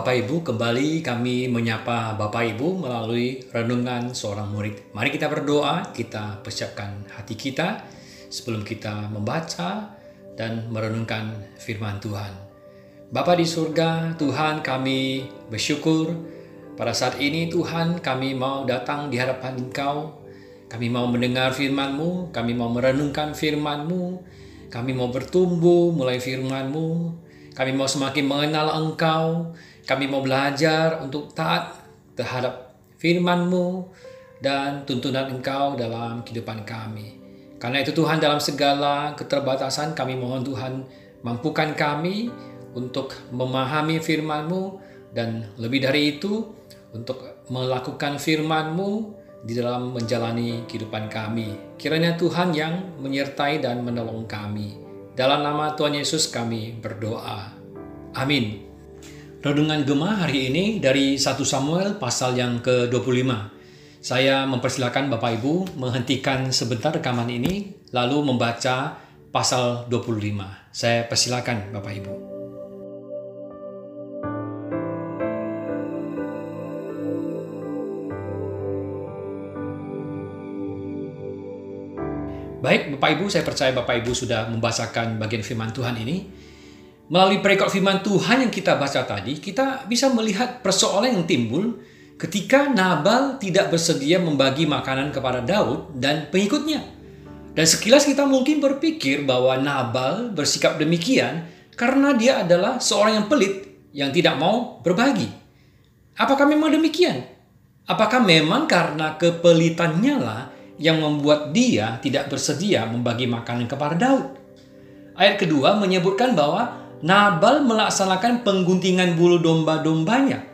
Bapak Ibu, kembali kami menyapa Bapak Ibu melalui renungan seorang murid. Mari kita berdoa, kita persiapkan hati kita sebelum kita membaca dan merenungkan firman Tuhan. Bapa di surga, Tuhan kami bersyukur pada saat ini Tuhan kami mau datang di hadapan Engkau. Kami mau mendengar firman-Mu, kami mau merenungkan firman-Mu, kami mau bertumbuh mulai firman-Mu, kami mau semakin mengenal Engkau, kami mau belajar untuk taat terhadap firman-Mu dan tuntunan Engkau dalam kehidupan kami. Karena itu Tuhan dalam segala keterbatasan kami mohon Tuhan mampukan kami untuk memahami firman-Mu dan lebih dari itu untuk melakukan firman-Mu di dalam menjalani kehidupan kami. Kiranya Tuhan yang menyertai dan menolong kami. Dalam nama Tuhan Yesus kami berdoa. Amin. Renungan Gema hari ini dari 1 Samuel pasal yang ke-25. Saya mempersilahkan Bapak Ibu menghentikan sebentar rekaman ini lalu membaca pasal 25. Saya persilakan Bapak Ibu. Baik Bapak Ibu, saya percaya Bapak Ibu sudah membacakan bagian firman Tuhan ini. Melalui perekod firman Tuhan yang kita baca tadi, kita bisa melihat persoalan yang timbul ketika Nabal tidak bersedia membagi makanan kepada Daud dan pengikutnya. Dan sekilas kita mungkin berpikir bahwa Nabal bersikap demikian karena dia adalah seorang yang pelit yang tidak mau berbagi. Apakah memang demikian? Apakah memang karena kepelitannya lah yang membuat dia tidak bersedia membagi makanan kepada Daud? Ayat kedua menyebutkan bahwa Nabal melaksanakan pengguntingan bulu domba-dombanya.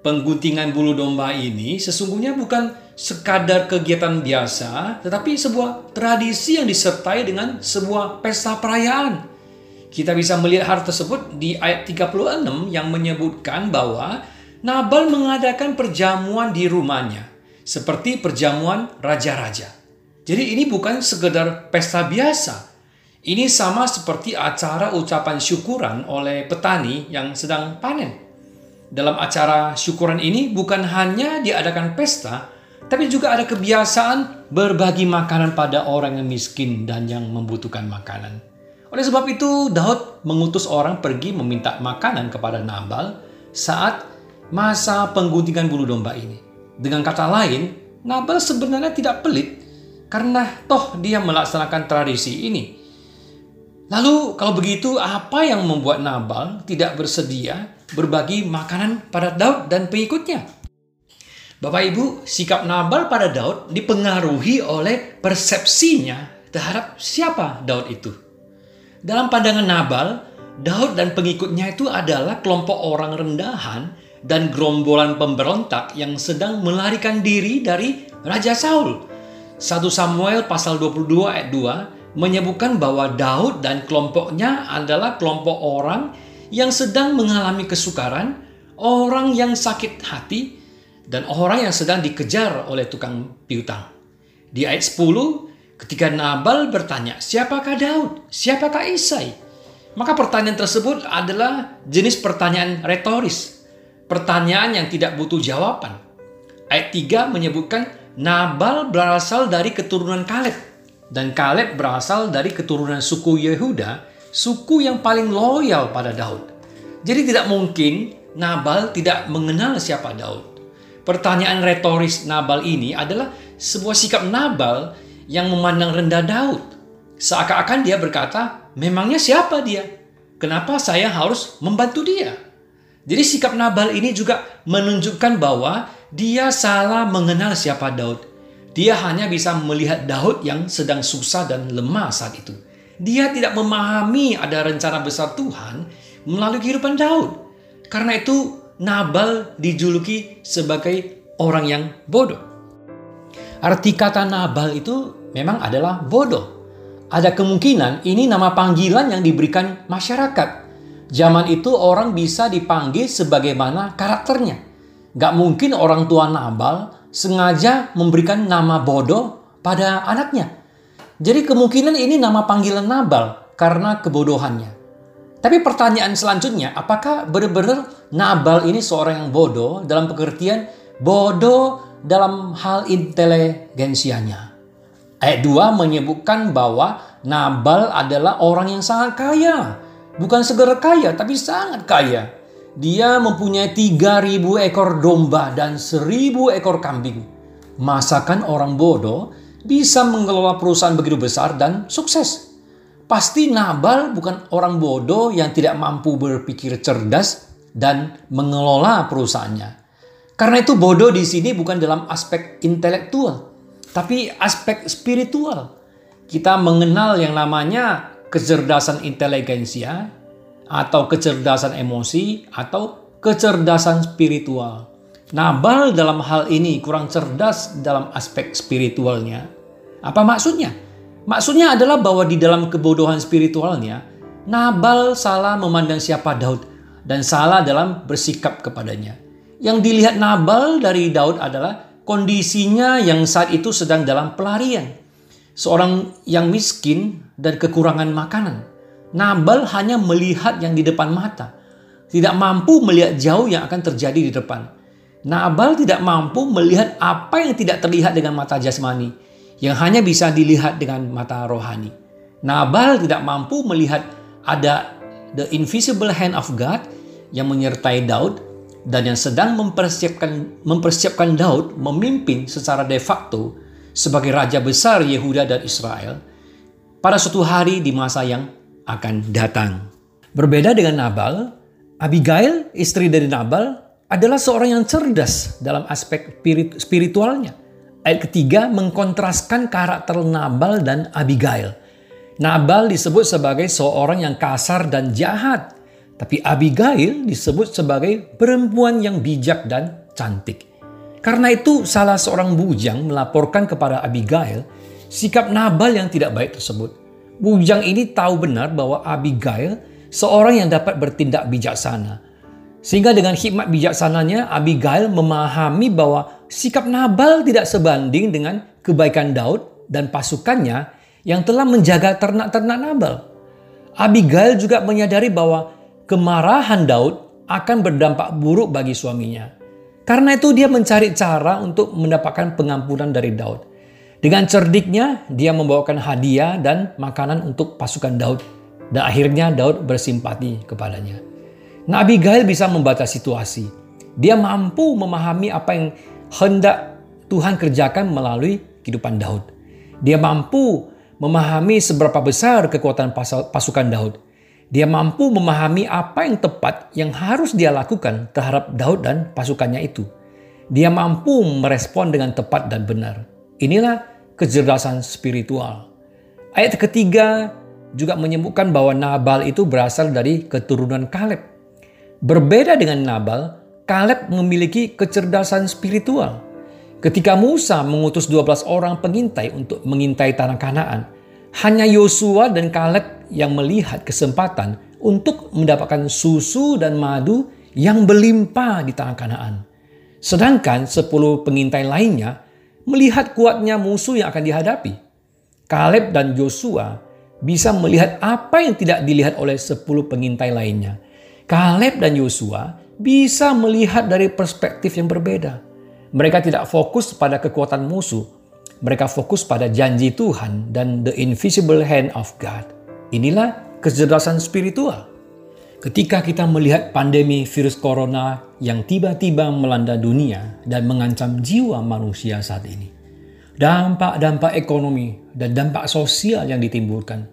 Pengguntingan bulu domba ini sesungguhnya bukan sekadar kegiatan biasa, tetapi sebuah tradisi yang disertai dengan sebuah pesta perayaan. Kita bisa melihat hal tersebut di ayat 36 yang menyebutkan bahwa Nabal mengadakan perjamuan di rumahnya, seperti perjamuan raja-raja. Jadi ini bukan sekedar pesta biasa, ini sama seperti acara ucapan syukuran oleh petani yang sedang panen. Dalam acara syukuran ini bukan hanya diadakan pesta, tapi juga ada kebiasaan berbagi makanan pada orang yang miskin dan yang membutuhkan makanan. Oleh sebab itu, Daud mengutus orang pergi meminta makanan kepada Nabal saat masa pengguntingan bulu domba ini. Dengan kata lain, Nabal sebenarnya tidak pelit karena toh dia melaksanakan tradisi ini Lalu kalau begitu apa yang membuat Nabal tidak bersedia berbagi makanan pada Daud dan pengikutnya? Bapak Ibu, sikap Nabal pada Daud dipengaruhi oleh persepsinya terhadap siapa Daud itu. Dalam pandangan Nabal, Daud dan pengikutnya itu adalah kelompok orang rendahan dan gerombolan pemberontak yang sedang melarikan diri dari Raja Saul. 1 Samuel pasal 22 ayat 2 menyebutkan bahwa Daud dan kelompoknya adalah kelompok orang yang sedang mengalami kesukaran, orang yang sakit hati, dan orang yang sedang dikejar oleh tukang piutang. Di ayat 10, ketika Nabal bertanya, siapakah Daud? Siapakah Isai? Maka pertanyaan tersebut adalah jenis pertanyaan retoris. Pertanyaan yang tidak butuh jawaban. Ayat 3 menyebutkan Nabal berasal dari keturunan Kaleb dan Kaleb berasal dari keturunan suku Yehuda, suku yang paling loyal pada Daud. Jadi tidak mungkin Nabal tidak mengenal siapa Daud. Pertanyaan retoris Nabal ini adalah sebuah sikap Nabal yang memandang rendah Daud. Seakan-akan dia berkata, memangnya siapa dia? Kenapa saya harus membantu dia? Jadi sikap Nabal ini juga menunjukkan bahwa dia salah mengenal siapa Daud. Dia hanya bisa melihat Daud yang sedang susah dan lemah saat itu. Dia tidak memahami ada rencana besar Tuhan melalui kehidupan Daud. Karena itu Nabal dijuluki sebagai orang yang bodoh. Arti kata Nabal itu memang adalah bodoh. Ada kemungkinan ini nama panggilan yang diberikan masyarakat. Zaman itu orang bisa dipanggil sebagaimana karakternya. Gak mungkin orang tua Nabal sengaja memberikan nama bodoh pada anaknya. Jadi kemungkinan ini nama panggilan Nabal karena kebodohannya. Tapi pertanyaan selanjutnya, apakah benar-benar Nabal ini seorang yang bodoh dalam pengertian bodoh dalam hal inteligensianya? Ayat 2 menyebutkan bahwa Nabal adalah orang yang sangat kaya. Bukan segera kaya, tapi sangat kaya. Dia mempunyai 3000 ekor domba dan 1000 ekor kambing. Masakan orang bodoh bisa mengelola perusahaan begitu besar dan sukses? Pasti Nabal bukan orang bodoh yang tidak mampu berpikir cerdas dan mengelola perusahaannya. Karena itu bodoh di sini bukan dalam aspek intelektual, tapi aspek spiritual. Kita mengenal yang namanya kecerdasan inteligensia atau kecerdasan emosi atau kecerdasan spiritual. Nabal dalam hal ini kurang cerdas dalam aspek spiritualnya. Apa maksudnya? Maksudnya adalah bahwa di dalam kebodohan spiritualnya, Nabal salah memandang siapa Daud dan salah dalam bersikap kepadanya. Yang dilihat Nabal dari Daud adalah kondisinya yang saat itu sedang dalam pelarian. Seorang yang miskin dan kekurangan makanan. Nabal hanya melihat yang di depan mata. Tidak mampu melihat jauh yang akan terjadi di depan. Nabal tidak mampu melihat apa yang tidak terlihat dengan mata jasmani yang hanya bisa dilihat dengan mata rohani. Nabal tidak mampu melihat ada the invisible hand of God yang menyertai Daud dan yang sedang mempersiapkan mempersiapkan Daud memimpin secara de facto sebagai raja besar Yehuda dan Israel pada suatu hari di masa yang akan datang. Berbeda dengan Nabal, Abigail, istri dari Nabal, adalah seorang yang cerdas dalam aspek spiritualnya. Ayat ketiga mengkontraskan karakter Nabal dan Abigail. Nabal disebut sebagai seorang yang kasar dan jahat, tapi Abigail disebut sebagai perempuan yang bijak dan cantik. Karena itu, salah seorang bujang melaporkan kepada Abigail sikap Nabal yang tidak baik tersebut. Bujang ini tahu benar bahwa Abigail seorang yang dapat bertindak bijaksana. Sehingga dengan hikmat bijaksananya, Abigail memahami bahwa sikap Nabal tidak sebanding dengan kebaikan Daud dan pasukannya yang telah menjaga ternak-ternak Nabal. Abigail juga menyadari bahwa kemarahan Daud akan berdampak buruk bagi suaminya. Karena itu dia mencari cara untuk mendapatkan pengampunan dari Daud. Dengan cerdiknya, dia membawakan hadiah dan makanan untuk pasukan Daud. Dan akhirnya Daud bersimpati kepadanya. Nah Abigail bisa membaca situasi. Dia mampu memahami apa yang hendak Tuhan kerjakan melalui kehidupan Daud. Dia mampu memahami seberapa besar kekuatan pasukan Daud. Dia mampu memahami apa yang tepat yang harus dia lakukan terhadap Daud dan pasukannya itu. Dia mampu merespon dengan tepat dan benar. Inilah kecerdasan spiritual. Ayat ketiga juga menyebutkan bahwa Nabal itu berasal dari keturunan Kaleb. Berbeda dengan Nabal, Kaleb memiliki kecerdasan spiritual. Ketika Musa mengutus 12 orang pengintai untuk mengintai tanah Kanaan, hanya Yosua dan Kaleb yang melihat kesempatan untuk mendapatkan susu dan madu yang berlimpah di tanah Kanaan. Sedangkan 10 pengintai lainnya melihat kuatnya musuh yang akan dihadapi. Kaleb dan Yosua bisa melihat apa yang tidak dilihat oleh 10 pengintai lainnya. Kaleb dan Yosua bisa melihat dari perspektif yang berbeda. Mereka tidak fokus pada kekuatan musuh, mereka fokus pada janji Tuhan dan the invisible hand of God. Inilah kecerdasan spiritual. Ketika kita melihat pandemi virus corona yang tiba-tiba melanda dunia dan mengancam jiwa manusia saat ini, dampak-dampak ekonomi dan dampak sosial yang ditimbulkan,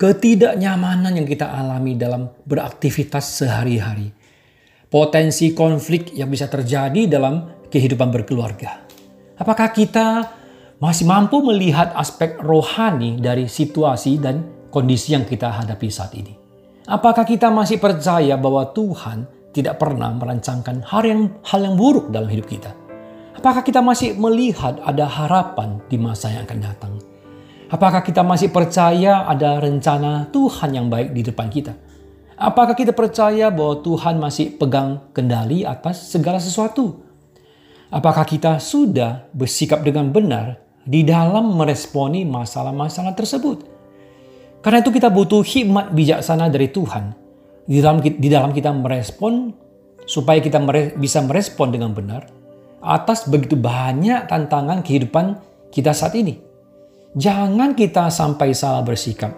ketidaknyamanan yang kita alami dalam beraktivitas sehari-hari, potensi konflik yang bisa terjadi dalam kehidupan berkeluarga. Apakah kita masih mampu melihat aspek rohani dari situasi dan kondisi yang kita hadapi saat ini? Apakah kita masih percaya bahwa Tuhan tidak pernah merancangkan hal yang hal yang buruk dalam hidup kita? Apakah kita masih melihat ada harapan di masa yang akan datang? Apakah kita masih percaya ada rencana Tuhan yang baik di depan kita? Apakah kita percaya bahwa Tuhan masih pegang kendali atas segala sesuatu? Apakah kita sudah bersikap dengan benar di dalam meresponi masalah-masalah tersebut? Karena itu kita butuh hikmat bijaksana dari Tuhan di dalam di dalam kita merespon supaya kita mere, bisa merespon dengan benar atas begitu banyak tantangan kehidupan kita saat ini. Jangan kita sampai salah bersikap.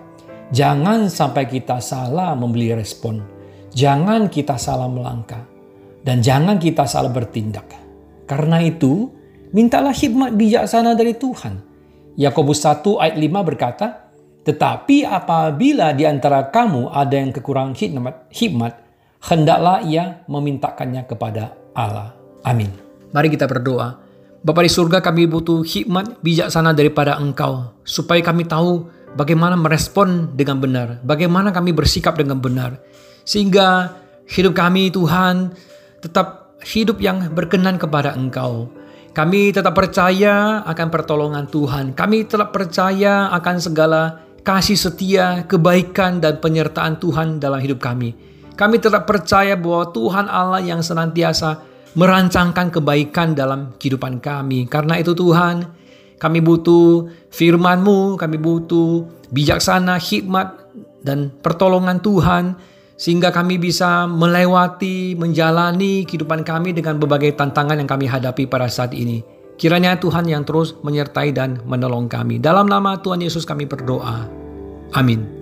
Jangan sampai kita salah membeli respon. Jangan kita salah melangkah. Dan jangan kita salah bertindak. Karena itu, mintalah hikmat bijaksana dari Tuhan. Yakobus 1 ayat 5 berkata, Tetapi apabila di antara kamu ada yang kekurangan hikmat, hikmat hendaklah ia memintakannya kepada Allah. Amin. Mari kita berdoa. Bapak di surga kami butuh hikmat bijaksana daripada Engkau supaya kami tahu bagaimana merespon dengan benar, bagaimana kami bersikap dengan benar sehingga hidup kami Tuhan tetap hidup yang berkenan kepada Engkau. Kami tetap percaya akan pertolongan Tuhan. Kami tetap percaya akan segala kasih setia, kebaikan dan penyertaan Tuhan dalam hidup kami. Kami tetap percaya bahwa Tuhan Allah yang senantiasa merancangkan kebaikan dalam kehidupan kami. Karena itu Tuhan, kami butuh firman-Mu, kami butuh bijaksana, hikmat, dan pertolongan Tuhan, sehingga kami bisa melewati, menjalani kehidupan kami dengan berbagai tantangan yang kami hadapi pada saat ini. Kiranya Tuhan yang terus menyertai dan menolong kami. Dalam nama Tuhan Yesus kami berdoa. Amin.